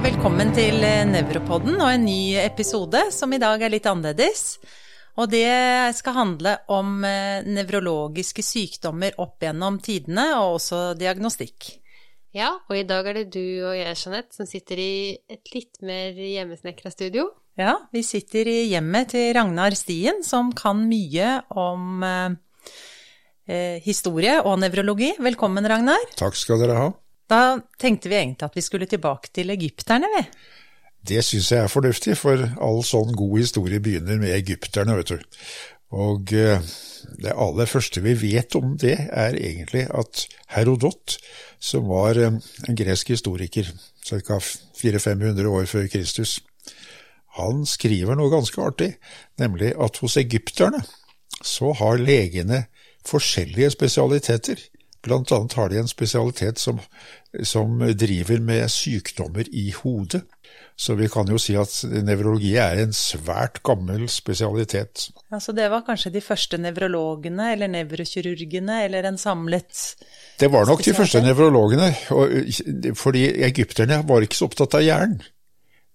og velkommen til eh, Nevropodden og en ny episode som i dag er litt annerledes. Og det skal handle om eh, nevrologiske sykdommer opp gjennom tidene, og også diagnostikk. Ja, og i dag er det du og jeg, Jeanette, som sitter i et litt mer hjemmesnekra studio. Ja, vi sitter i hjemmet til Ragnar Stien, som kan mye om eh, eh historie og nevrologi. Velkommen, Ragnar. Takk skal dere ha. Da tenkte vi egentlig at vi skulle tilbake til egypterne, vi. Det syns jeg er fornuftig, for all sånn god historie begynner med egypterne, vet du. Og eh, det aller første vi vet om det, er egentlig at Herodot, som var eh, en gresk historiker ca. 400-500 år før Kristus, han skriver noe ganske artig, nemlig at hos egypterne så har legene forskjellige spesialiteter. Blant annet har de en spesialitet som, som driver med sykdommer i hodet. Så vi kan jo si at nevrologi er en svært gammel spesialitet. Ja, Så det var kanskje de første nevrologene eller nevrokirurgene, eller en samlet Det var nok de første nevrologene, fordi egypterne var ikke så opptatt av hjernen.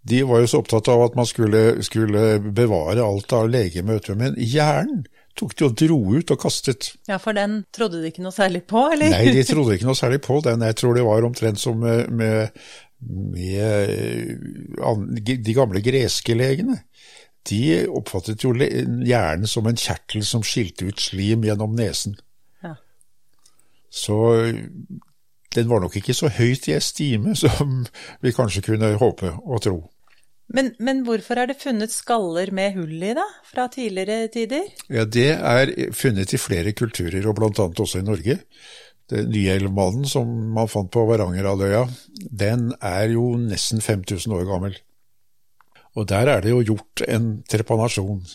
De var jo så opptatt av at man skulle, skulle bevare alt av legemøter, men hjernen tok de og dro ut og kastet. Ja, for den trodde de ikke noe særlig på, eller? Nei, de trodde ikke noe særlig på den. Jeg tror det var omtrent som med, med, med de gamle greske legene. De oppfattet jo hjernen som en kjertel som skilte ut slim gjennom nesen. Ja. Så den var nok ikke så høyt i estime som vi kanskje kunne håpe og tro. Men, men, hvorfor er det funnet skaller med hull i, da, fra tidligere tider? Ja, Det er funnet i flere kulturer, og blant annet også i Norge. Den nye elvmannen som man fant på Varangerhalvøya, den er jo nesten 5000 år gammel. Og der er det jo gjort en trepanasjon,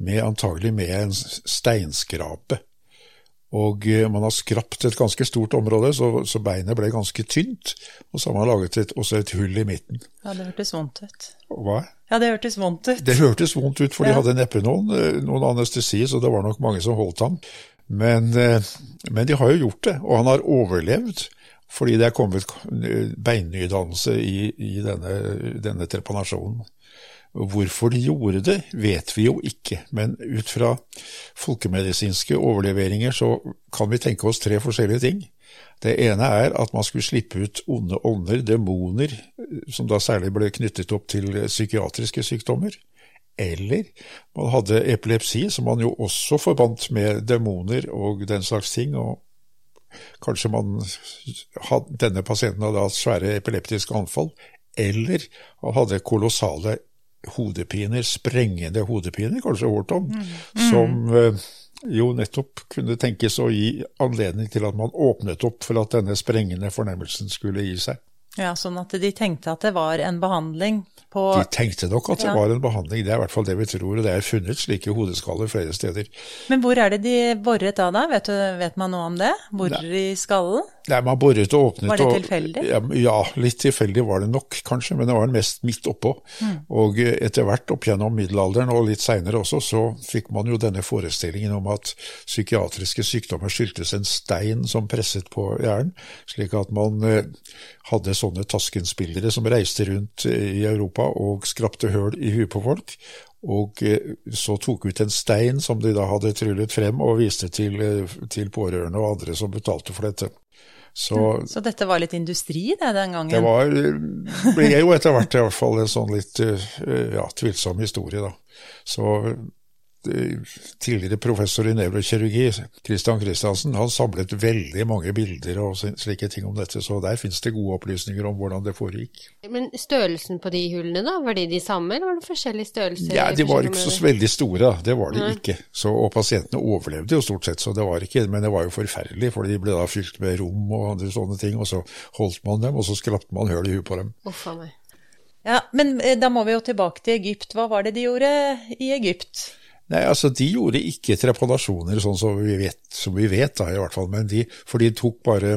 med antagelig med en steinskrape. Og eh, man har skrapt et ganske stort område, så, så beinet ble ganske tynt. Og så har man laget et, også et hull i midten. Ja, det hørtes vondt ut. Hva? Ja, det hørtes vondt ut. Det hørtes vondt ut, for ja. de hadde neppe noen, eh, noen anestesi, så det var nok mange som holdt ham. Men, eh, men, de har jo gjort det, og han har overlevd. Fordi det er kommet beinnydannelse i, i denne, denne trepanasjonen. Hvorfor de gjorde det, vet vi jo ikke, men ut fra folkemedisinske overleveringer så kan vi tenke oss tre forskjellige ting. Det ene er at man skulle slippe ut onde ånder, demoner, som da særlig ble knyttet opp til psykiatriske sykdommer. Eller man hadde epilepsi, som man jo også forbandt med demoner og den slags ting. og Kanskje man, denne pasienten hadde hatt svære epileptiske anfall, eller han hadde kolossale hodepiner, sprengende hodepiner, kanskje Horton, mm. mm. som eh, jo nettopp kunne tenkes å gi anledning til at man åpnet opp for at denne sprengende fornemmelsen skulle gi seg. Ja, Sånn at de tenkte at det var en behandling på De tenkte nok at det ja. var en behandling, det er i hvert fall det vi tror, og det er funnet slike hodeskaller flere steder. Men hvor er det de boret av da, vet, du, vet man noe om det? Borer i skallen? Nei, man boret og åpnet Var det tilfeldig? Og, ja, litt tilfeldig var det nok, kanskje, men det var mest midt oppå. Mm. Og etter hvert opp gjennom middelalderen, og litt seinere også, så fikk man jo denne forestillingen om at psykiatriske sykdommer skyldtes en stein som presset på hjernen, slik at man eh, hadde sånne Tasken-spillere som reiste rundt i Europa og skrapte høl i huet på folk, og eh, så tok ut en stein som de da hadde tryllet frem og viste til, eh, til pårørende og andre som betalte for dette. Så, mm. så, dette var litt industri det, den gangen? Det var, ble jo etter hvert i hvert fall en sånn litt eh, ja, tvilsom historie, da. Så tidligere professor i nevrokirurgi, Christian Christiansen, han samlet veldig mange bilder og slike ting om dette, så der finnes det gode opplysninger om hvordan det foregikk. Men størrelsen på de hullene, da, var de de samme, eller var det forskjellige størrelser? Ja, de var ikke så veldig store, det var de Nei. ikke. Så, og pasientene overlevde jo stort sett, så det var ikke, men det var jo forferdelig, for de ble da fylt med rom og andre sånne ting, og så holdt man dem, og så skrapte man høl i huet på dem. Uffa meg. Ja, Men eh, da må vi jo tilbake til Egypt. Hva var det de gjorde i Egypt? Nei, altså De gjorde ikke trepanasjoner sånn som vi vet, som vi vet da, i hvert fall. Men de, for de tok bare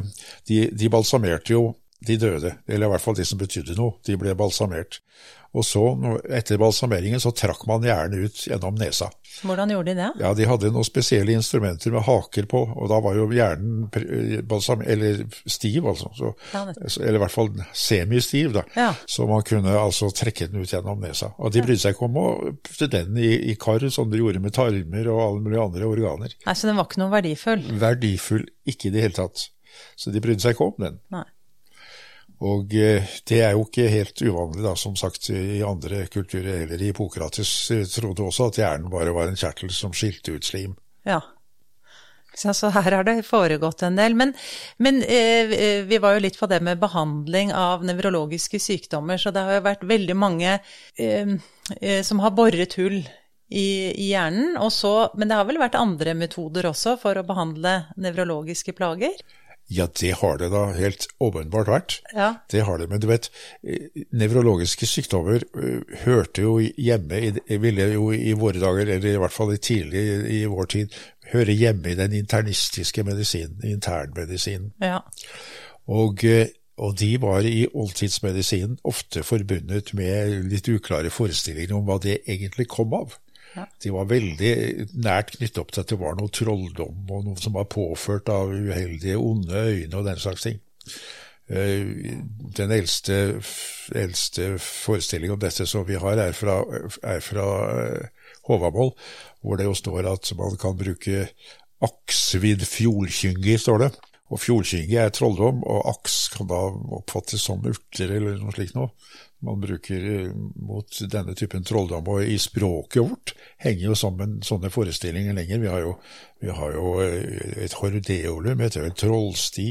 De, de balsamerte jo de døde, eller i hvert fall de som betydde noe, de ble balsamert. Og så, etter balsameringen, så trakk man hjernen ut gjennom nesa. Hvordan gjorde de det? Ja, De hadde noen spesielle instrumenter med haker på, og da var jo hjernen balsam, eller stiv, altså. Så, eller i hvert fall semistiv, da. Ja. Så man kunne altså trekke den ut gjennom nesa. Og de brydde seg ikke om å putte den i, i kar, som de gjorde med tarmer og alle mulige andre organer. Nei, Så den var ikke noe verdifull? Verdifull ikke i det hele tatt. Så de brydde seg ikke om den. Nei. Og eh, det er jo ikke helt uvanlig, da, som sagt, i andre kulturer heller. Hippokrates eh, trodde også at hjernen bare var en kjertel som skilte ut slim. Ja. Så her har det foregått en del. Men, men eh, eh, vi var jo litt på det med behandling av nevrologiske sykdommer, så det har jo vært veldig mange eh, som har boret hull i, i hjernen. Så, men det har vel vært andre metoder også for å behandle nevrologiske plager? Ja, det har det da helt åpenbart vært. Ja. Det har det, men du vet, eh, nevrologiske sykdommer eh, hørte jo hjemme, i, ville jo i våre dager, eller i hvert fall tidlig i vår tid, høre hjemme i den internistiske medisinen, internmedisinen. ja. Og, eh, og de var i oldtidsmedisinen ofte forbundet med litt uklare forestillinger om hva det egentlig kom av. De var veldig nært knyttet opp til at det var noe trolldom og noe som var påført av uheldige, onde øyne og den slags ting. Eh, Den eldste, eldste forestillingen om dette som vi har, er fra, er fra eh, Håvamål, hvor det jo står at man kan bruke aksvidd fjolkyngi, står det. Og fjordkynge er trolldom, og aks kan da oppfattes som urter eller noe slikt noe. Man bruker eh, mot denne typen trolldom, og i språket vårt henger jo sammen sånne forestillinger lenger. Vi har jo, vi har jo eh, et hordeolum, heter vel trollsti,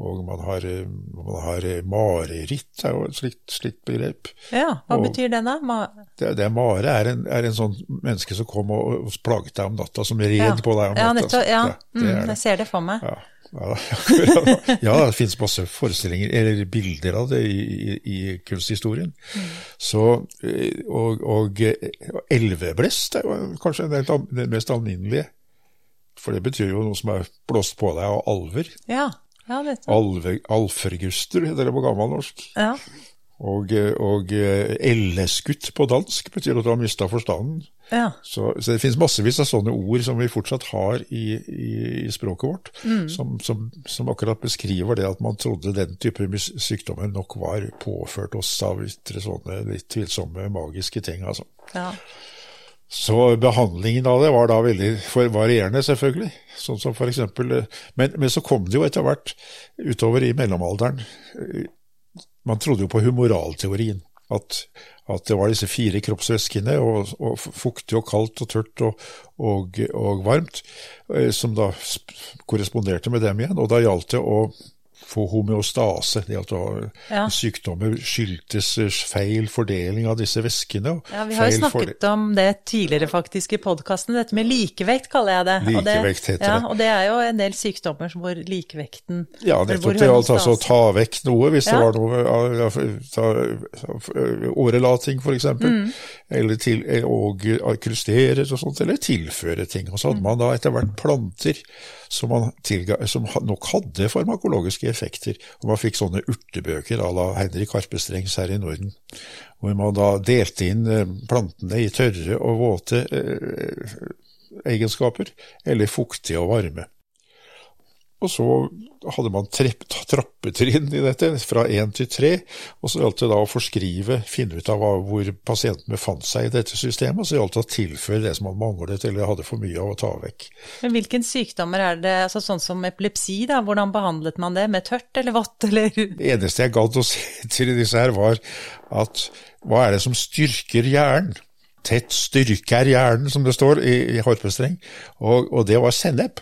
og man har, eh, man har mareritt, er jo et slikt, slikt begrep. ja. Hva Og- betyr det da? Ma Det, det Mare er en, er en sånn menneske som kom og, og plaget deg om natta, som red ja. på deg om Ja, natta. nettopp. Ja. det, det Mm, jeg ser det for meg. Ja, ja, ja, det finnes masse forestillinger, eller bilder av det i, i, kunsthistorien. Så, eh, og, og eh, elveblest er jo kanskje den mest alminnelige. For det betyr jo noe som er blåst på deg av alver. Ja, ja. Alve, alferguster heter det på gammelnorsk. Ja. Og, eh, og eh, elleskutt på dansk betyr at du har mista forstanden. ja. Så, så det finnes massevis av sånne ord som vi fortsatt har i, i, i språket vårt, som, som, som akkurat beskriver det at man trodde den type sykdommer nok var påført oss av sånne litt tvilsomme magiske ting. altså. ja. Så behandlingen av det var da veldig varierende, selvfølgelig. Sånn som for eksempel, eh, men, men så kom det jo etter hvert utover i mellomalderen eh, Man trodde jo på humoralteorien. At, at det var disse fire kroppsvæskene, og, og fuktig og kaldt og tørt og, og, og varmt, eh, som da korresponderte med dem igjen. Og da gjaldt det å få homeostase. Det at Ja. sykdommer skyldtes eh, feil fordeling av disse væskene. Ja, Vi har jo snakket om det tidligere faktisk i podkasten, dette med likevekt kaller jeg det. Likevekt heter det. ja. Og det er jo en del sykdommer som hvor likevekten Ja, nettopp. Det gjaldt altså å ta vekk noe, hvis det var noe ja, ja, ta, årelating f.eks. Mm. Eller til, og krustere og sånt, eller tilføre ting. Og så hadde man da etter hvert planter som, tilga, som nok hadde farmakologiske effekter. Og man fikk sånne urtebøker à la Henrik Harpestrengs her i Norden. Hvor man da delte inn eh, plantene i tørre og våte eh, egenskaper, eller fuktige og varme. Og så hadde man trepp, trappetrinn i dette, fra én til tre. Og så gjaldt det da å forskrive, finne ut av hvor pasienten befant seg i dette systemet. Og så gjaldt det å tilføre det som man manglet eller hadde for mye av å ta vekk. Men hvilken sykdommer er det, altså sånn som epilepsi, da, hvordan behandlet man det? Med tørt eller vått, eller Det eneste jeg gadd å si til disse her, var at hva er det som styrker hjernen? Tett styrke er hjernen, som det står i, i harpestreng. Og, og det var sennep,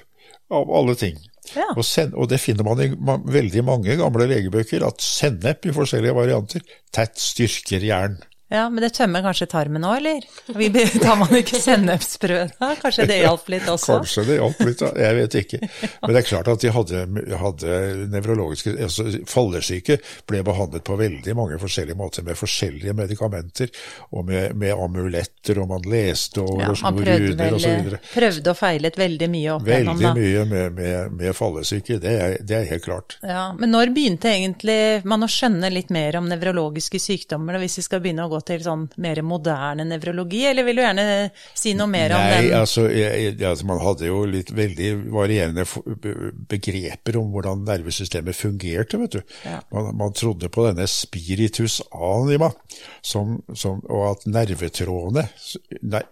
av alle ting. Ja. Og, sen, og det finner man i ma veldig mange gamle legebøker, at sennep i forskjellige varianter tett styrker hjernen. Ja, Men det tømmer kanskje tarmen òg, eller? Vi Tar man ikke sennepsbrød da? Kanskje det hjalp litt også? Kanskje det hjalp litt, jeg vet ikke. Men det er klart at de hadde, hadde nevrologiske altså Fallesyke ble behandlet på veldig mange forskjellige måter, med forskjellige medikamenter og med, med amuletter, og man leste og, ja, og slo runer osv. Prøvde og feilet veldig mye opp igjennom, da. Veldig mye med, med, med fallesyke, det er, det er, helt klart. Ja, Men når begynte egentlig man å skjønne litt mer om nevrologiske sykdommer, hvis vi skal begynne å gå til sånn mer moderne nevrologi, eller vil du gjerne si noe mer Nei, om den? Nei, altså, altså, man hadde jo litt veldig varierende begreper om hvordan nervesystemet fungerte, vet du. Ja. Man, man, trodde på denne spiritus anima, som, som, og at nervetrådene,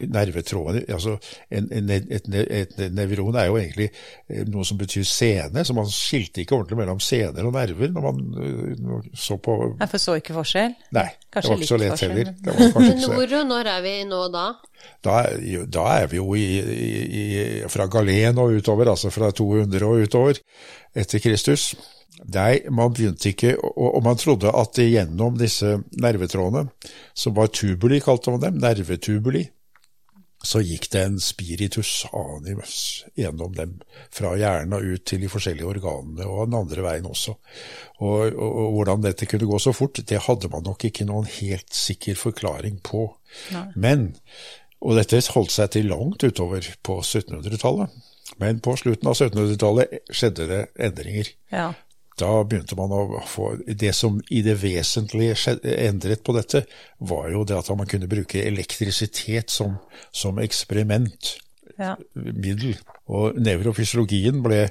nervetrådene altså en, en, et, et, et, nevron er jo egentlig eh, noe som betyr sene, så man skilte ikke ordentlig mellom sener og nerver når man eh, så på Jeg så ikke forskjell? Nei, Kanskje det var ikke så lett heller var Men hvor og når er vi nå da? Da, da er vi jo i, i, fra Galen og utover, altså fra 200 og utover etter Kristus. Nei, man begynte ikke, og, man trodde at gjennom disse nervetrådene, som var tubuli, kalte man dem, nervetubuli, så gikk det en spiritus animus gjennom dem, fra hjernen og ut til de forskjellige organene, og den andre veien også. Og, og, og, hvordan dette kunne gå så fort, det hadde man nok ikke noen helt sikker forklaring på. Nei. Men, og dette holdt seg til langt utover på 1700-tallet, men på slutten av 1700-tallet skjedde det endringer. Ja da begynte man å få Det som i det vesentlige endret på dette, var jo det at man kunne bruke elektrisitet som, som eksperimentmiddel. Ja. Og nevrofysiologien ble,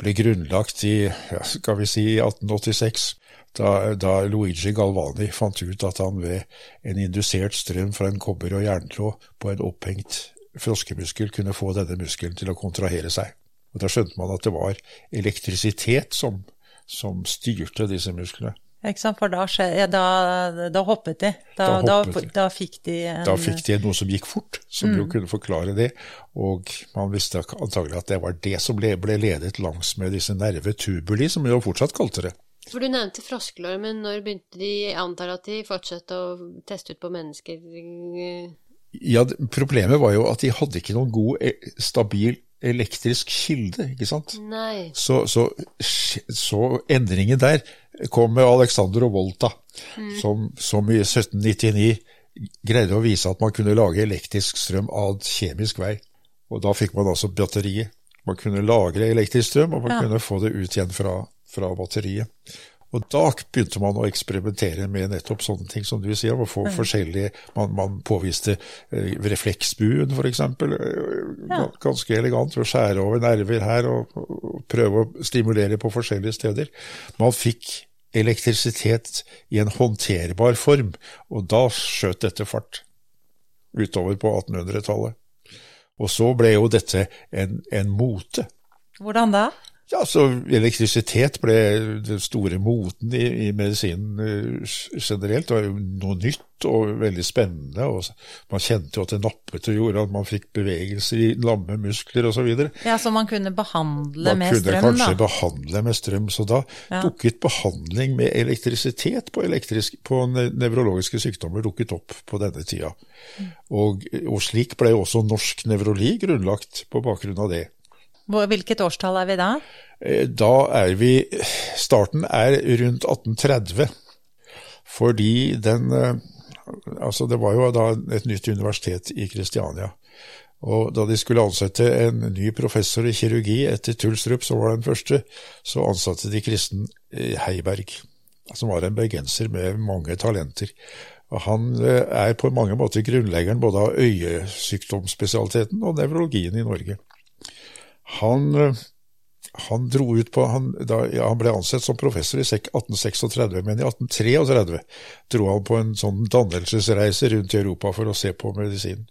ble, grunnlagt i ja, skal vi si 1886. Da, da, Luigi Galvani fant ut at han ved en indusert strøm fra en kobber- og jerntråd på en opphengt froskemuskel kunne få denne muskelen til å kontrahere seg. Og Da skjønte man at det var elektrisitet som som styrte disse musklene. Ikke sant, for da, skje, da, da hoppet de. Da, da, hoppet de. da, fikk de en Da fikk de noe som gikk fort, som mm. jo kunne forklare det. Og man visste antagelig at det var det som ble, ble ledet langs med disse nervetubuli, som vi jo fortsatt kalte det. For Du nevnte froskelår, men når begynte de Jeg antar at de fortsatte å teste ut på mennesker? Ja, Problemet var jo at de hadde ikke noen god, eh, stabil elektrisk kilde, ikke sant? Nei. Så, så, så endringen der kom med Alexander og Volta, mm. som, som, i 1799 greide å vise at man kunne lage elektrisk strøm av kjemisk vei. Og da fikk man altså batteriet. Man kunne lagre elektrisk strøm, og man ja. kunne få det ut igjen fra, fra batteriet. Og da begynte man å eksperimentere med nettopp sånne ting som du sier, å få mm. forskjellige Man, man påviste eh, refleksbuen, f.eks. Eh, ja. Ganske elegant, å skjære over nerver her og, og, prøve å stimulere på forskjellige steder. Man fikk elektrisitet i en håndterbar form, og da skjøt dette fart utover på 1800-tallet. Og så ble jo dette en, en mote. Hvordan da? Ja, så Elektrisitet ble den store moten i, i medisinen uh, generelt. Det var jo noe nytt og veldig spennende. og Man kjente jo at det nappet og gjorde at man fikk bevegelser i lamme muskler osv. Ja, Så man kunne behandle man med strøm? da? Man kunne kanskje behandle med strøm. Så da ja. dukket behandling med elektrisitet på, elektrisk, på nevrologiske sykdommer dukket opp på denne tida. Mm. Og, og slik ble også norsk nevrologi grunnlagt på bakgrunn av det. Hvilket årstall er vi da? Eh, da er vi Starten er rundt 1830. Fordi den eh, Altså, det var jo da et nytt universitet i Kristiania. Og da de skulle ansette en ny professor i kirurgi etter Tulstrup, som var den første, så ansatte de Kristen eh, Heiberg, som var en bergenser med mange talenter. Og han er på mange måter grunnleggeren både av øyesykdomsspesialiteten og nevrologien i Norge. Han, eh, han dro ut på han, da, ja, han ble ansett som professor i 1836, men i 1833 dro han på en sånn dannelsesreise rundt i Europa for å se på medisin.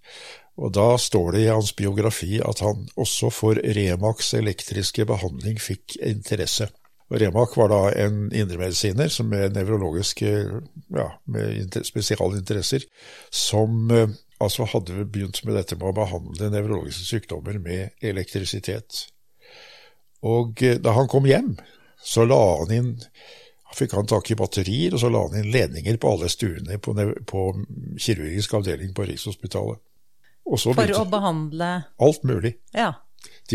Og Da står det i hans biografi at han også for Remax elektriske behandling fikk interesse. Remak var da en indremedisiner med nevrologiske ja, med spesialinteresser, som eh, altså hadde vi begynt med dette med å behandle nevrologiske sykdommer med elektrisitet. Og eh, da han kom hjem, så la han inn fikk han tak i batterier, og så la han inn ledninger på alle stuene på, på kirurgisk avdeling på Rikshospitalet. For å behandle Alt mulig. Ja.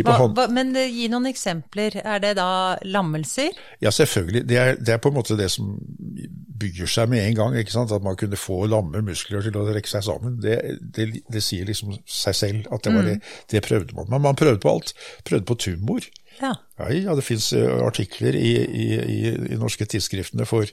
Hva, hva, men eh, gi noen eksempler. Er det da lammelser? Ja, selvfølgelig. Det er, det er, på en måte det som bygger seg med en gang. ikke sant? At man kunne få lamme muskler til å trekke seg sammen. Det, det, det sier liksom seg selv at det var mm. det. Det prøvde man. Men man prøvde på alt. Prøvde på tumor. Ja. ja, det fins eh, artikler i, i, i, i, norske tidsskriftene for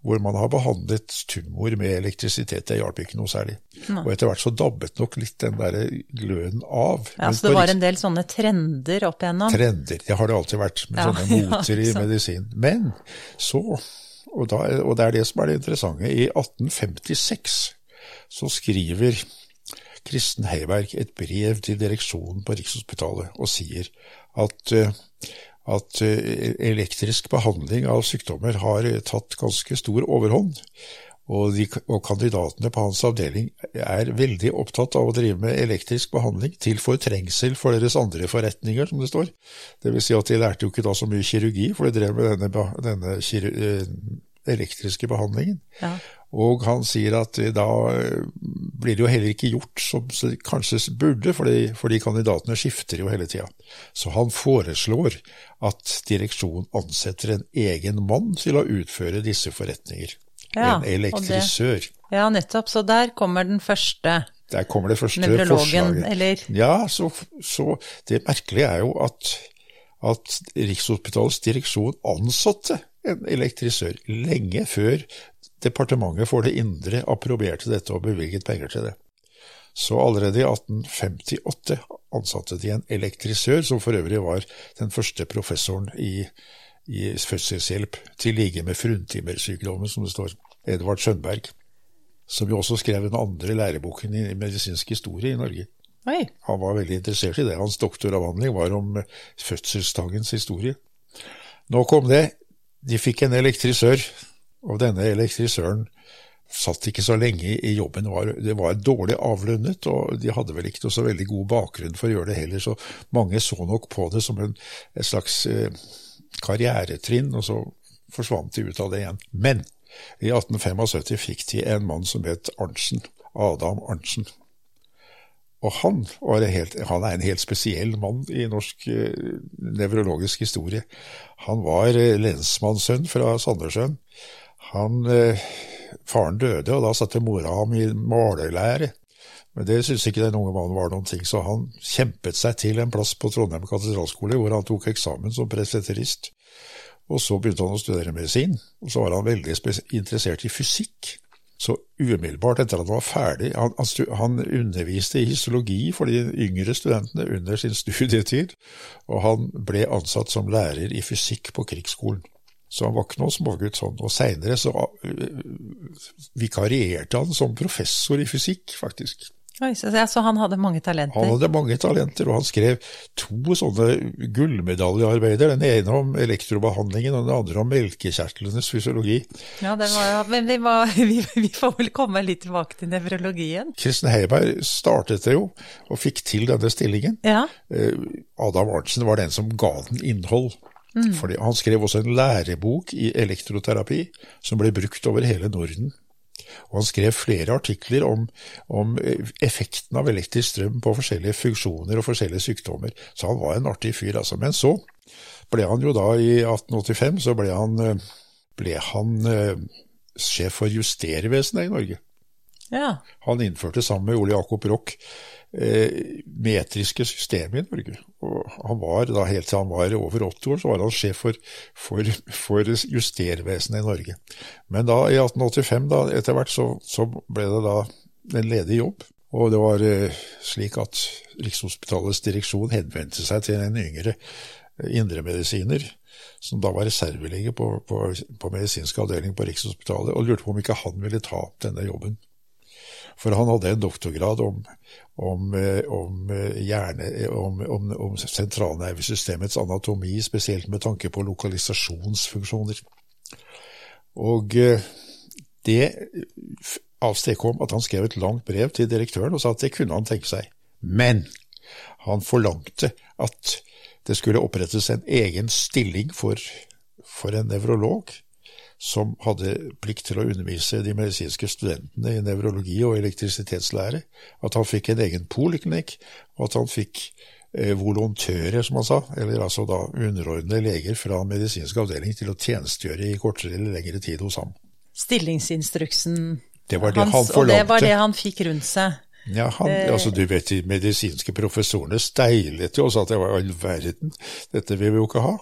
hvor man har behandlet tumor med elektrisitet. Det hjalp ikke noe særlig. Nei. Og etter hvert så dabbet nok litt den der gløden av. Ja, Så det var en del sånne trender opp igjennom? Trender, det har det alltid vært. Med ja, sånne moter i medisin. Men så, og, da, og det er det som er det interessante, i 1856 så skriver Kristen Heiberg et brev til direksjonen på Rikshospitalet og sier at uh, at eh, elektrisk behandling av sykdommer har eh, tatt ganske stor overhånd. Og, de, og, kandidatene på hans avdeling er veldig opptatt av å drive med elektrisk behandling til fortrengsel for deres andre forretninger, som det står. Det vil si at de lærte jo ikke da så mye kirurgi, for de drev med denne, denne eh, elektriske behandlingen. Ja. Og han sier at da blir det jo heller ikke gjort som det kanskje burde, fordi, fordi kandidatene skifter jo hele tida. Så han foreslår at direksjonen ansetter en egen mann til å utføre disse forretninger. Ja, en elektrisør. Det, ja, nettopp. Så der kommer den første Der kommer det første forslaget. Eller? Ja, så, så det merkelige er jo at, at Rikshospitalets direksjon ansatte en elektrisør lenge før Departementet for det indre approberte dette og bevilget penger til det. Så allerede i 1858 ansatte de en elektrisør, som for øvrig var den første professoren i, i fødselshjelp, til like med fruntimersykdommen, som det står, Edvard Skjønberg, som jo også skrev den andre læreboken i medisinsk historie i Norge. Oi. Han var veldig interessert i det. Hans doktoravhandling var om fødselsdagens historie. Nå kom det. De fikk en elektrisør og denne elektrisøren satt ikke så lenge i jobben. Det var, dårlig avlønnet, og de hadde vel ikke noe så veldig god bakgrunn for å gjøre det heller, så mange så nok på det som en, et slags eh, karrieretrinn, og så forsvant de ut av det igjen. Men i 1875 fikk de en mann som het Arntzen, Adam Arntzen. Og han, helt, han, er en helt spesiell mann i norsk eh, nevrologisk historie. Han var eh, lensmannssønn fra Sandnessjøen. Han, eh, Faren døde, og da satte mora ham i malerlære. Men det syntes ikke den unge mannen var noen ting, så han kjempet seg til en plass på Trondheim katedralskole, hvor han tok eksamen som presbyterist. Og så begynte han å studere medisin, og så var han veldig interessert i fysikk. Så umiddelbart etter at han var ferdig Han, underviste i histologi for de yngre studentene under sin studietid, og han ble ansatt som lærer i fysikk på krigsskolen. Så han var ikke noen smågutt sånn. Og seinere så uh, vikarierte han som professor i fysikk, faktisk. Oi, så, så, han hadde mange talenter? Han hadde mange talenter, og han skrev to sånne gullmedaljearbeider. Den ene om elektrobehandlingen, og den andre om melkekjertlenes fysiologi. Ja, det var Men vi, må, vi, vi, får vel komme litt tilbake til nevrologien? Kristen Heiberg startet det jo, og fikk til denne stillingen. Ja. Eh, Adam Arntzen var den som ga den innhold. Mm. Fordi han skrev også en lærebok i elektroterapi som ble brukt over hele Norden. Og han skrev flere artikler om, om, effekten av elektrisk strøm på forskjellige funksjoner og forskjellige sykdommer. Så han var en artig fyr, altså. Men så ble han jo da, i 1885, så ble han, ble han uh, sjef for Justervesenet i Norge. Ja. Han innførte sammen med Ole Jakob Rock Eh, metriske systemet i Norge. Og han var da helt til han var over 80 år, så var han sjef for, for, for justervesenet i Norge. Men da i 1885, da, etter hvert, så, så, ble det da en ledig jobb. Og det var eh, slik at Rikshospitalets direksjon henvendte seg til en yngre eh, indremedisiner, som da var reservelege på, på, på medisinsk avdeling på Rikshospitalet, og lurte på om ikke han ville ta denne jobben. For han hadde en doktorgrad om, om, eh, om, eh, hjerne, om, sentralnervesystemets anatomi, spesielt med tanke på lokalisasjonsfunksjoner. Og eh, det avstedkom at han skrev et langt brev til direktøren og sa at det kunne han tenke seg. Men han forlangte at det skulle opprettes en egen stilling for, for en nevrolog som hadde plikt til å undervise de medisinske studentene i nevrologi og elektrisitetslære. At han fikk en egen poliklinikk, og at han fikk eh, volontører, som han sa, eller altså da underordnede leger fra medisinsk avdeling til å tjenestegjøre i kortere eller lengre tid hos ham. Stillingsinstruksen Det var det hans, han og det var det han fikk rundt seg. Ja, han, altså du vet, De medisinske professorene steilet jo og sa at det var all verden, dette vil vi jo ikke ha.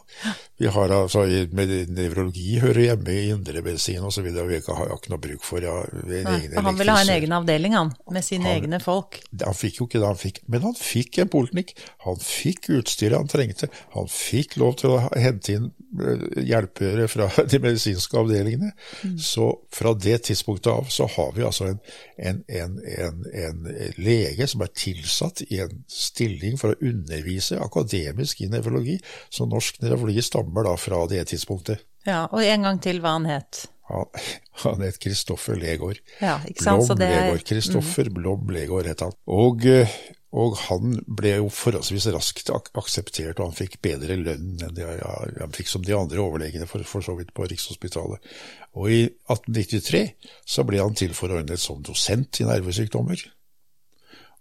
Vi har altså, i- Nevrologi hører hjemme i indremedisin osv., vi ikke har ikke noe bruk for ja, en Nei, egen for han ville ha en egen avdeling, han, med sine Han- egne folk. Han fikk jo ikke det han fikk, men han fikk en poliklinikk. Han fikk utstyret han trengte. Han fikk lov til å hente inn eh, hjelpere fra de medisinske avdelingene. Så fra det tidspunktet av så har vi altså en, en, en, en lege som er tilsatt i en stilling for å undervise akademisk i nevrologi. Så norsk nevrologi stammer da fra det tidspunktet. Ja, og en gang til hva han het. Han, han het Kristoffer Legård. Ja, ikke sant? Så Blom det er- Legård. Kristoffer Blom Legård het han. Og, eh, og han ble jo forholdsvis raskt ak akseptert, og han fikk bedre lønn enn de, ja, han fikk som de andre overlegene for, for så vidt på Rikshospitalet. Og i 1893 så ble han tilforordnet som dosent i nervesykdommer.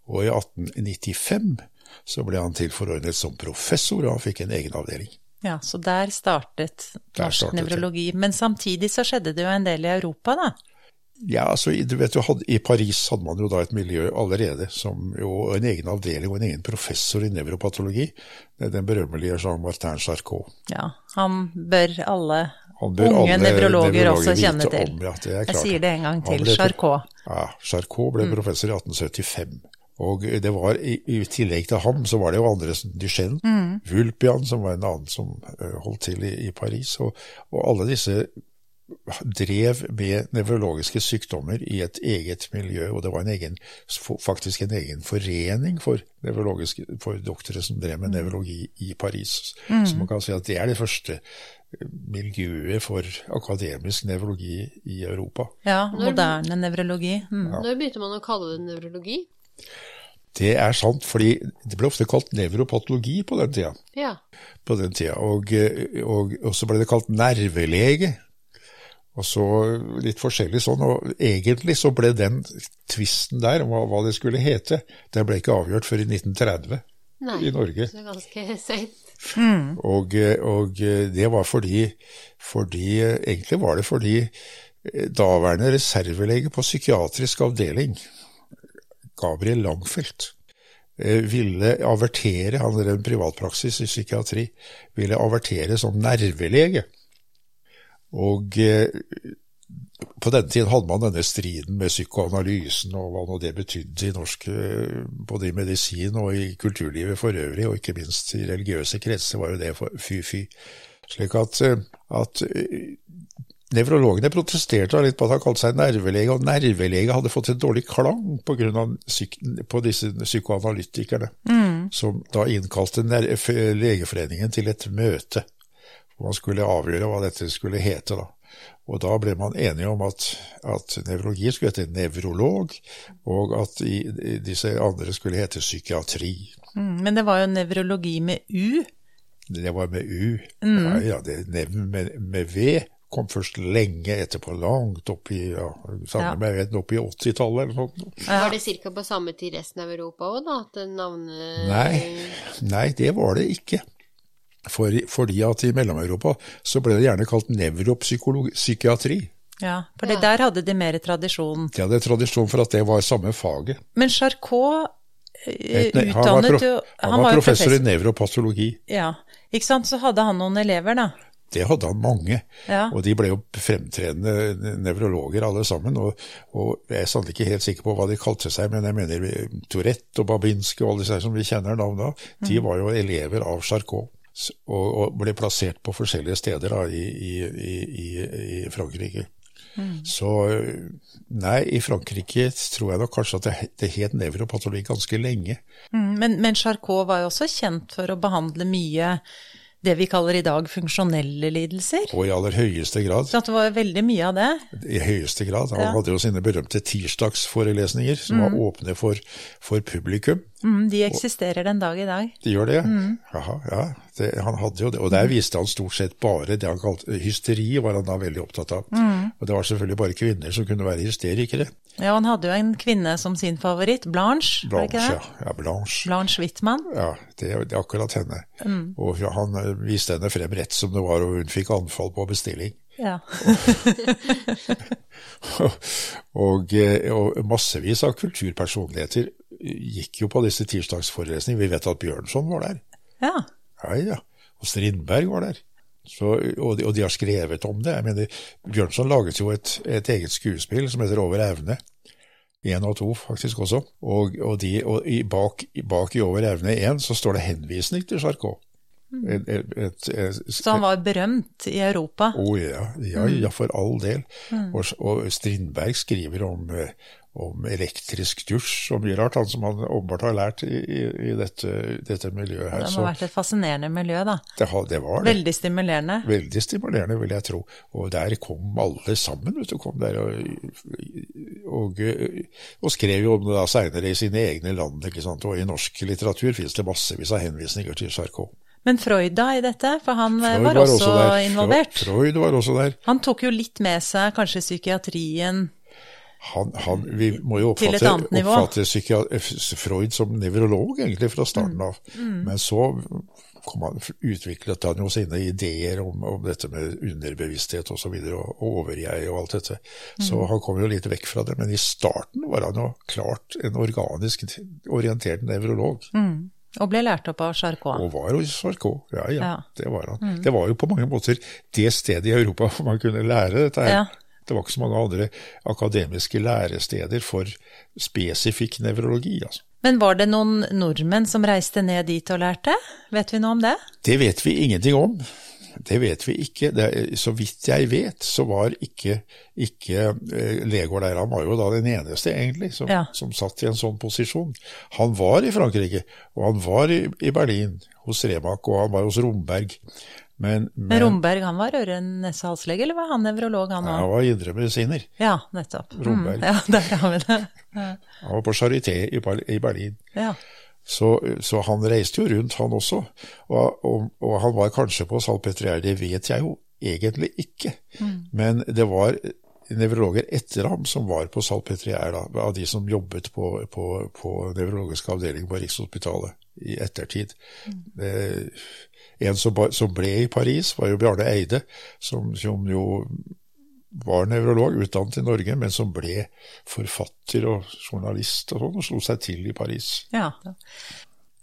Og i 1895 så ble han tilforordnet som professor, og han fikk en egen avdeling. Ja, så der startet norsk nevrologi. Men samtidig så skjedde det jo en del i Europa, da. Ja, altså, du vet jo, I Paris hadde man jo da et miljø allerede, som jo en egen avdeling og en egen professor i nevropatologi. Den berømmelige Jean-Martin Charcot. Ja, han bør alle Han bør unge nevrologer også kjenne til. om, ja, det Jeg sier det en gang til. ble- Charcot. Ja, Charcot ble professor i 1875. Og det var, i, i tillegg til ham, så var det jo andre som Duchenne, Vulpian, som var en annen som eh, holdt til i, i Paris. Og, og alle disse drev med nevrologiske sykdommer i et eget miljø, og det var en egen, faktisk en egen forening for, for doktorer som drev med nevrologi i Paris. Så man kan si at det er det første miljøet for akademisk nevrologi i Europa. Ja, moderne nevrologi. Mm. Når begynte man å kalle det nevrologi? Det er sant, fordi det ble ofte kalt nevropatologi på den tida. Ja. På den tida. Og, og, og så ble det kalt nervelege. Og så litt forskjellig sånn. Og egentlig så ble den tvisten der om hva, hva det skulle hete, den ble ikke avgjort før i 1930 Nei. i Norge. Så det er ganske. Og, eh, og eh, det var fordi, fordi Egentlig var det fordi eh, daværende reservelege på psykiatrisk avdeling, Gabriel Langfeldt, eh, ville avertere, han drev privatpraksis i psykiatri, ville avertere som nervelege. Og eh, på denne tiden hadde man denne striden med psykoanalysen og hva nå det betydde i norsk, eh, både i medisin og i kulturlivet for øvrig, og ikke minst i religiøse kretser var jo det fy-fy. Slik at, at Nevrologene protesterte litt på at han kalte seg nervelege, og nervelege hadde fått en dårlig klang på, grunn av psyk på disse psykoanalytikerne, som da innkalte Legeforeningen til et møte hvor man skulle avgjøre hva dette skulle hete. da. Og da ble man enige om at, at nevrologi skulle hete nevrolog, og at i, i disse andre skulle hete psykiatri. Mm. Men det var jo nevrologi med U. Det var med U. Ja, ja, det nevn med, med V kom først lenge etterpå, langt opp i ja, Ja. opp i 80-tallet eller noe sånt. Var det ca. på samme tid resten av Europa òg, da? At navnet Nei, nei, det var det ikke. For, fordi at i Mellom-Europa så ble det gjerne kalt nevropsykiatri. Ja, for det Ja. der hadde de mer tradisjon. De hadde tradisjon for at det var samme faget. Men Charcot eh, Et- han var, utdannet jo han var professor i nevropatologi. Ja, ikke sant. Så hadde han noen elever, da. Det hadde han mange, Ja. og de ble jo fremtredende nevrologer alle sammen. Og, og jeg er sannelig ikke helt sikker på hva de kalte seg, men jeg mener Tourette og Babinski og alle disse her som vi kjenner navnet av, de var jo elever av Charcot. Og, og ble plassert på forskjellige steder da, i, i, i, i Frankrike. Så eh, nei, i Frankrike tror jeg nok kanskje at det, det het nevropatologi ganske lenge. Mm, Men, men Charcot var jo også kjent for å behandle mye det vi kaller i dag funksjonelle lidelser. Og i aller høyeste grad. Så det var veldig mye av det. I høyeste grad. Han ja. hadde jo sine berømte tirsdagsforelesninger som mm. var åpne for, for publikum. Mm, de eksisterer den dag i dag. De gjør det? Mm. Jaha, ja. Det, han hadde jo det. Og der viste han stort sett bare det han kalte hysteri, var han da veldig opptatt av. Mm. Og det var selvfølgelig bare kvinner som kunne være hysterikere. Ja, han hadde jo en kvinne som sin favoritt, Blanche, Blanche Ja, ja, Blanche. Blanche Wittmann. Ja, det, det, er akkurat henne. Mm. Og han eh, viste henne frem rett som det var, og hun fikk anfall på bestilling. Ja. og, og, og, massevis av kulturpersonligheter gikk jo på disse tirsdagsforelesningene. Vi vet at Bjørnson var der. Ja. Ja, ja. Og Strindberg var der. Så, og, de, og, de, har skrevet om det. Jeg mener, Bjørnson laget jo et, et eget skuespill som heter Over evne. Én og to, faktisk også. Og, og, de, og i bak, bak, i Over evne én så står det henvisning til Charcot. Mm. Så han var berømt i Europa? Å oh, ja, ja, mm. ja, for all del. Mm. Og, og, Strindberg skriver om, eh, om elektrisk dusj og mye rart, han som han åpenbart har lært i, i, dette, dette, miljøet her. Det må ha vært et fascinerende miljø, da. Det, det var det. Veldig stimulerende. Veldig stimulerende, vil jeg tro. Og der kom alle sammen, vet du. Kom der og, og, og skrev jo om det da seinere i sine egne land, ikke sant. Og i norsk litteratur finnes det massevis av henvisninger til Charcot. Men Freud da i dette, for han Freud var, var også, også involvert? Freud var også der. Han tok jo litt med seg kanskje psykiatrien han, han, vi må jo oppfatte, oppfatte Freud som nevrolog, egentlig, fra starten av. Mm. Mm. Men så han, utviklet han jo sine ideer om, om dette med underbevissthet osv. Og, så videre, og overjeg og alt dette. Mm. Så han kom jo litt vekk fra det. Men i starten var han jo klart en organisk orientert nevrolog. Mm. Og ble lært opp av Charcot. Og var hos Charcot, ja, ja, ja. Det var han. Mm. Det var jo på mange måter det stedet i Europa hvor man kunne lære dette her. Ja. Det var ikke så mange andre akademiske læresteder for spesifikk nevrologi. altså. Men var det noen nordmenn som reiste ned dit og lærte? Vet vi noe om det? Det vet vi ingenting om. Det vet vi ikke. Det, så vidt jeg vet, så var ikke, ikke eh, Legård der. Han var jo da den eneste, egentlig, som, ja. som, satt i en sånn posisjon. Han var i Frankrike, og han var i, i Berlin hos Remak, og han var hos Romberg. Men, men, Romberg han var øre-nese-halslege, eller var han nevrolog, han? Han var indremedisiner. Ja, nettopp. Mm, Romberg. Mm, ja, der har vi det. Ja. Han var på Charité i, Berlin. Ja. Så, så, han reiste jo rundt, han også. Og, og, og han var kanskje på Salpetriere, det vet jeg jo egentlig ikke. Mm. Men det var nevrologer etter ham som var på Salpetriere, av de som jobbet på, på, på nevrologisk avdeling på Rikshospitalet i ettertid. Mm. Det, en som, som, ble i Paris, var jo Bjarne Eide, som, som jo var nevrolog, utdannet i Norge, men som ble forfatter og journalist og sånn, og slo seg til i Paris. Ja.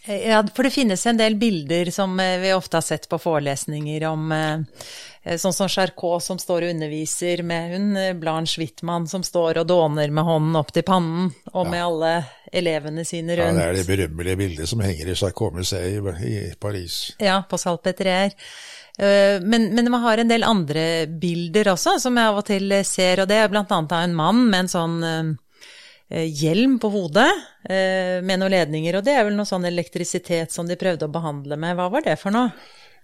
Ja, for det finnes en del bilder som eh, vi ofte har sett på forelesninger om eh, Eh, sånn som Charcot som står og underviser med hun eh, Blanche Wittmann som står og dåner med hånden opp til pannen, og med alle elevene sine rundt. Ja, det er det berømmelige bildet som henger i Charcot-museet i, Paris. Ja, på Salpetrier. Eh, men, men, man har en del andre bilder også, som jeg av og til ser, og det er blant annet av en mann med en sånn hjelm på hodet med noen ledninger, og det er vel noe sånn elektrisitet som de prøvde å behandle med. Hva var det for noe?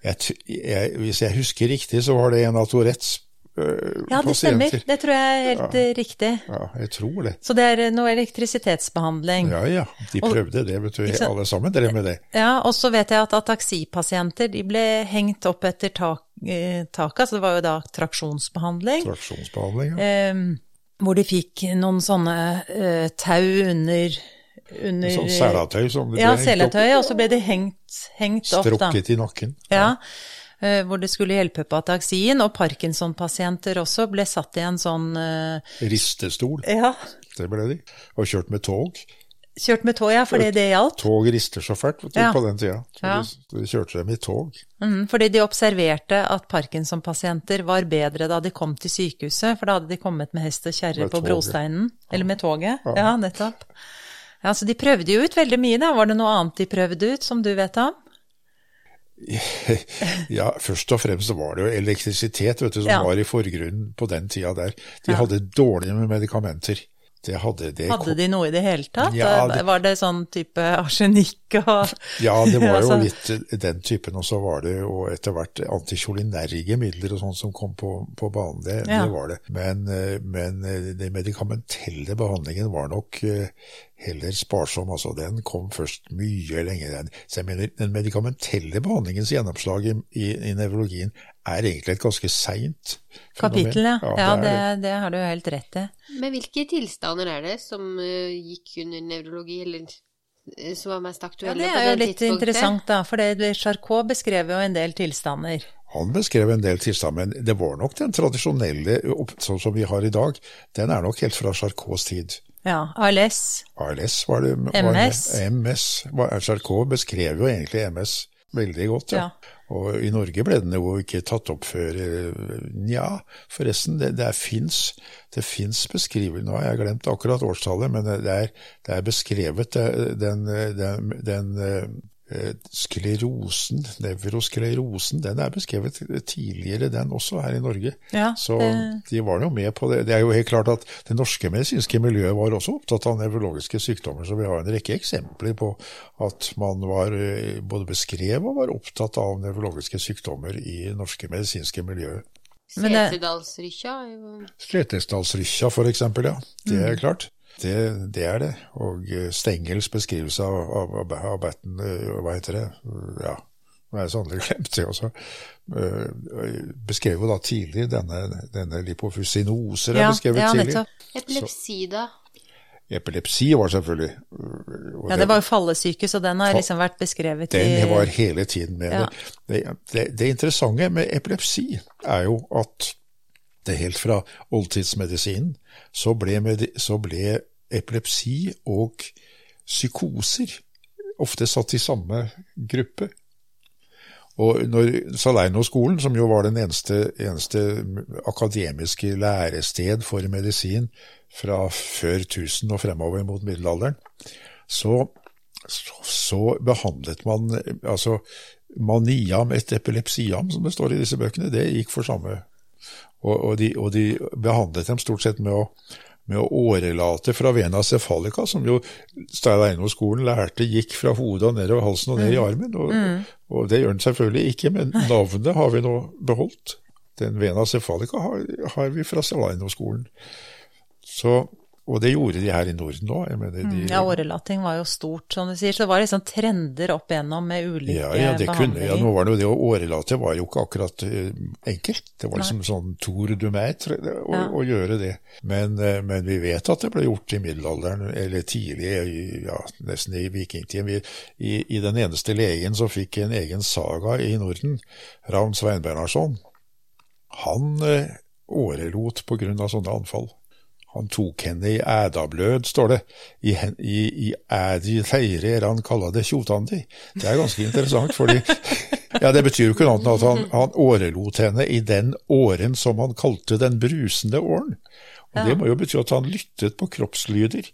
jeg, jeg, Hvis jeg husker riktig, så var det en av Tourettes øh, ja, det stemmer. Det tror jeg er helt ja, riktig. Ja, jeg tror det. Så det er noe elektrisitetsbehandling? Ja, ja. De prøvde det, vet du. Alle sammen drev med det. Ja, og så vet jeg at ataksipasienter de ble hengt opp etter tak, eh, taket, så det var jo da traksjonsbehandling. Traksjonsbehandling, ja. Eh, hvor de fikk noen sånne uh, tau under under Sånn selatøy som det ble ja, hengt opp? Ja, og så ble det hengt, hengt opp. Strukket i nakken. Ja. ja. Hvor det skulle hjelpe på ataksien, og Parkinson-pasienter også ble satt i en sånn uh, Ristestol. Ja. Det ble de. Og kjørt med tog. Kjørt med tog, ja, fordi det gjaldt? Tog rister så fælt ja. på den tida. Så ja. de, kjørte dem i tog. Mm, fordi de observerte at Parkinson-pasienter var bedre da de kom til sykehuset, for da hadde de kommet med hest og kjerre på brosteinen. Eller med toget. Ja, ja nettopp. Ja, Så de prøvde jo ut veldig mye, da. Var det noe annet de prøvde ut som du vet om? Ja, først og fremst var det jo elektrisitet vet du, som ja. var i forgrunnen på den tida der. De hadde dårlige medikamenter. Det hadde, det hadde de noe i det hele tatt? Ja, det, var det sånn type arsenikk og Ja, det var jo altså, litt den typen, og så var det jo etter hvert antikjolinerge midler og sånn som kom på, på banen. Det, Ja. det var det. Men, eh, men eh, den medikamentelle behandlingen var nok eh, heller sparsom. altså Den kom først mye lenger Så jeg mener, den medikamentelle behandlingens gjennomslag i, i, i nevrologien er egentlig et ganske seint kapittel, ja. ja det det, er det. det har du jo helt rett i. Men hvilke tilstander er det som eh, gikk under nevrologi, eller eh, som var mest Ja, aktuelle det på er jo litt interessant, da. For det, Charcot beskrev jo en del tilstander. Han beskrev en del tilstander, men det var nok den tradisjonelle, sånn som vi har i dag, den er nok helt fra Charcots tid. Ja, ALS. ALS var det. Var MS. det- MS. Charcot beskrev jo egentlig MS veldig godt, ja. Ja. Og i Norge ble den jo ikke tatt opp før eh, Nja, forresten, det, det fins beskrivelser Nå har jeg glemt akkurat årstallet, men det er, det er beskrevet den, den, den eh, sklerosen, nevrosklerosen, den er beskrevet tidligere, den også, her i Norge. Ja, Så det- de var jo med på det. Det er jo helt klart at det norske medisinske miljøet var også opptatt av nevrologiske sykdommer, så vi har en rekke eksempler på at man var, eh, både beskrev og var opptatt av nevrologiske sykdommer i norske medisinske miljøet. Setesdalsrykkja? det- Setesdalsrykkja for eksempel, ja. Det Mm. er klart. Det, det er det. Og eh, Stengels beskrivelse av, av, av, av Batten, eh, hva heter det, ja, nå har jeg sannelig glemt det også, eh, beskrev jo da tidlig denne, denne lipofusinoser er Ja, beskrevet ja, tidlig. Epilepsi, da? Epilepsi var selvfølgelig og Ja, det var jo fallesyke, så den har liksom vært beskrevet i Den var hele tiden med Ja. det. Det, det. Det interessante med epilepsi er jo at det helt fra oldtidsmedisinen så ble, med, så ble epilepsi og psykoser ofte satt i samme gruppe. Og når Salerno-skolen, som jo var den eneste, eneste akademiske lærested for medisin fra før 1000 og fremover mot middelalderen, så, så, behandlet man altså maniam et epilepsiam, som det står i disse bøkene, det gikk for samme. Og, og, de, og de behandlet dem stort sett med å, med å årelate fra vena cefalica, som jo Stein-Eino-skolen lærte gikk fra hodet og nedover halsen og ned i armen. Og, og det gjør den selvfølgelig ikke, men navnet har vi nå beholdt. Den vena cefalica har, har vi fra Stein-Eino-skolen. Så, og det gjorde de her i Norden òg. Mm, Ja, årelating var jo stort, som du sier. Så det var liksom trender opp igjennom med ulike Ja, ja, det kunne, ja, nå var det jo det å årelate var jo ikke akkurat eh, enkelt. Det var liksom sånn tour du maître å, Ja. å gjøre det. Men, eh, men vi vet at det ble gjort i middelalderen, eller tidlig, ja, nesten i vikingtiden. Vi, i, I den eneste legen som fikk en egen saga i Norden, Ravn Svein Bernarsson. han eh, årelot av sånne anfall. Han tok henne i ædablød, står det. I, i, i ædi feire er han kalla det tjotandi. Det er ganske interessant, fordi ja, Det betyr jo ikke noe annet enn at han, han årelot henne i den åren som han kalte den brusende åren. Og Det må jo bety at han lyttet på kroppslyder.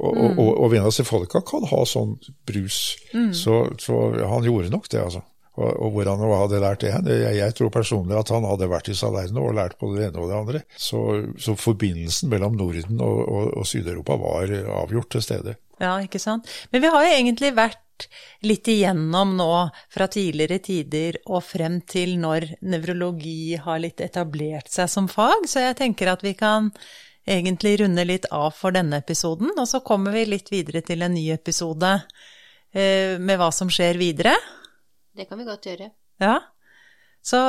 Og, og, og, og Vena folka kan ha sånn brus, så, så han gjorde nok det, altså. Og, og hvor han hadde lært det jeg, jeg tror personlig at han hadde vært i Salerno og lært både det ene og det andre. Så, så forbindelsen mellom Norden og, og, og Syd-Europa var avgjort til stede. Ja, ikke sant. Men vi har jo egentlig vært litt igjennom nå fra tidligere tider og frem til når nevrologi har litt etablert seg som fag, så jeg tenker at vi kan egentlig runde litt av for denne episoden, og så kommer vi litt videre til en ny episode eh, med hva som skjer videre. Det kan vi godt gjøre. Ja. Så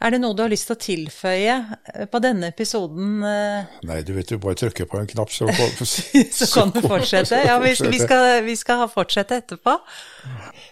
er det noe du har lyst til å tilføye eh, på denne episoden? eh, Nei, du vet du bare trykker på en knapp, så, Så kan du fortsette. Ja, vi, vi, skal, vi skal fortsette etterpå.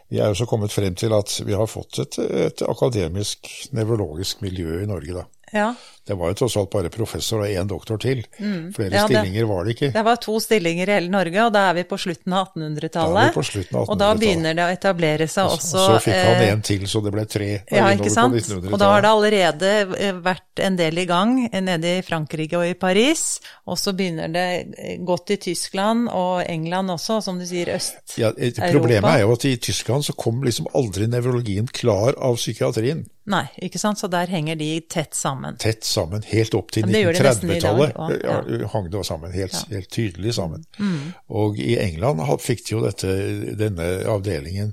Vi er jo så kommet frem til at vi har fått et, et akademisk nevrologisk miljø i Norge, da. Ja. Det var jo tross alt bare professor og én doktor til. Flere Ja, det- stillinger var det ikke. Det var to stillinger i hele Norge, og da er vi på slutten av Da er 1800-tallet. vi på slutten av Og da begynner det å etablere seg Og også så fikk han eh, en til, så det ble tre. Ja, ikke sant. Og da har det allerede eh, vært en del i gang eh, nede i Frankrike og i Paris. Og så begynner det eh, godt i Tyskland og England også, som du sier, Øst-Europa. Ja, problemet er jo at i Tyskland så kom liksom aldri nevrologien klar av psykiatrien. Nei, ikke sant. Så der henger de tett sammen. Tett sammen helt opp til Men det gjør de nesten i dag 1930-tallet. også, ja. Hang det sammen helt, Ja. helt tydelig sammen. Mm. Og i England fikk de jo dette, denne avdelingen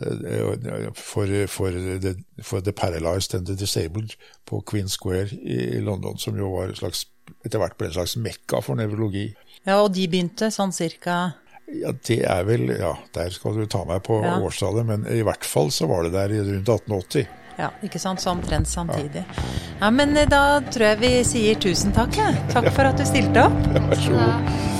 eh, for, for, the, for the paralyzed and the disabled på Queen Square i London, som jo var slags, etter hvert ble en slags mekka for nevrologi. Ja, og de begynte sånn cirka Ja, det er vel Ja, der skal du ta meg på Ja. årstallet, men i hvert fall så var det der rundt 1880. Ja, ikke sant, så omtrent samtidig. Ja, men eh, da tror jeg vi sier tusen takk, jeg. Takk for at du stilte opp. Vær så god. Ja.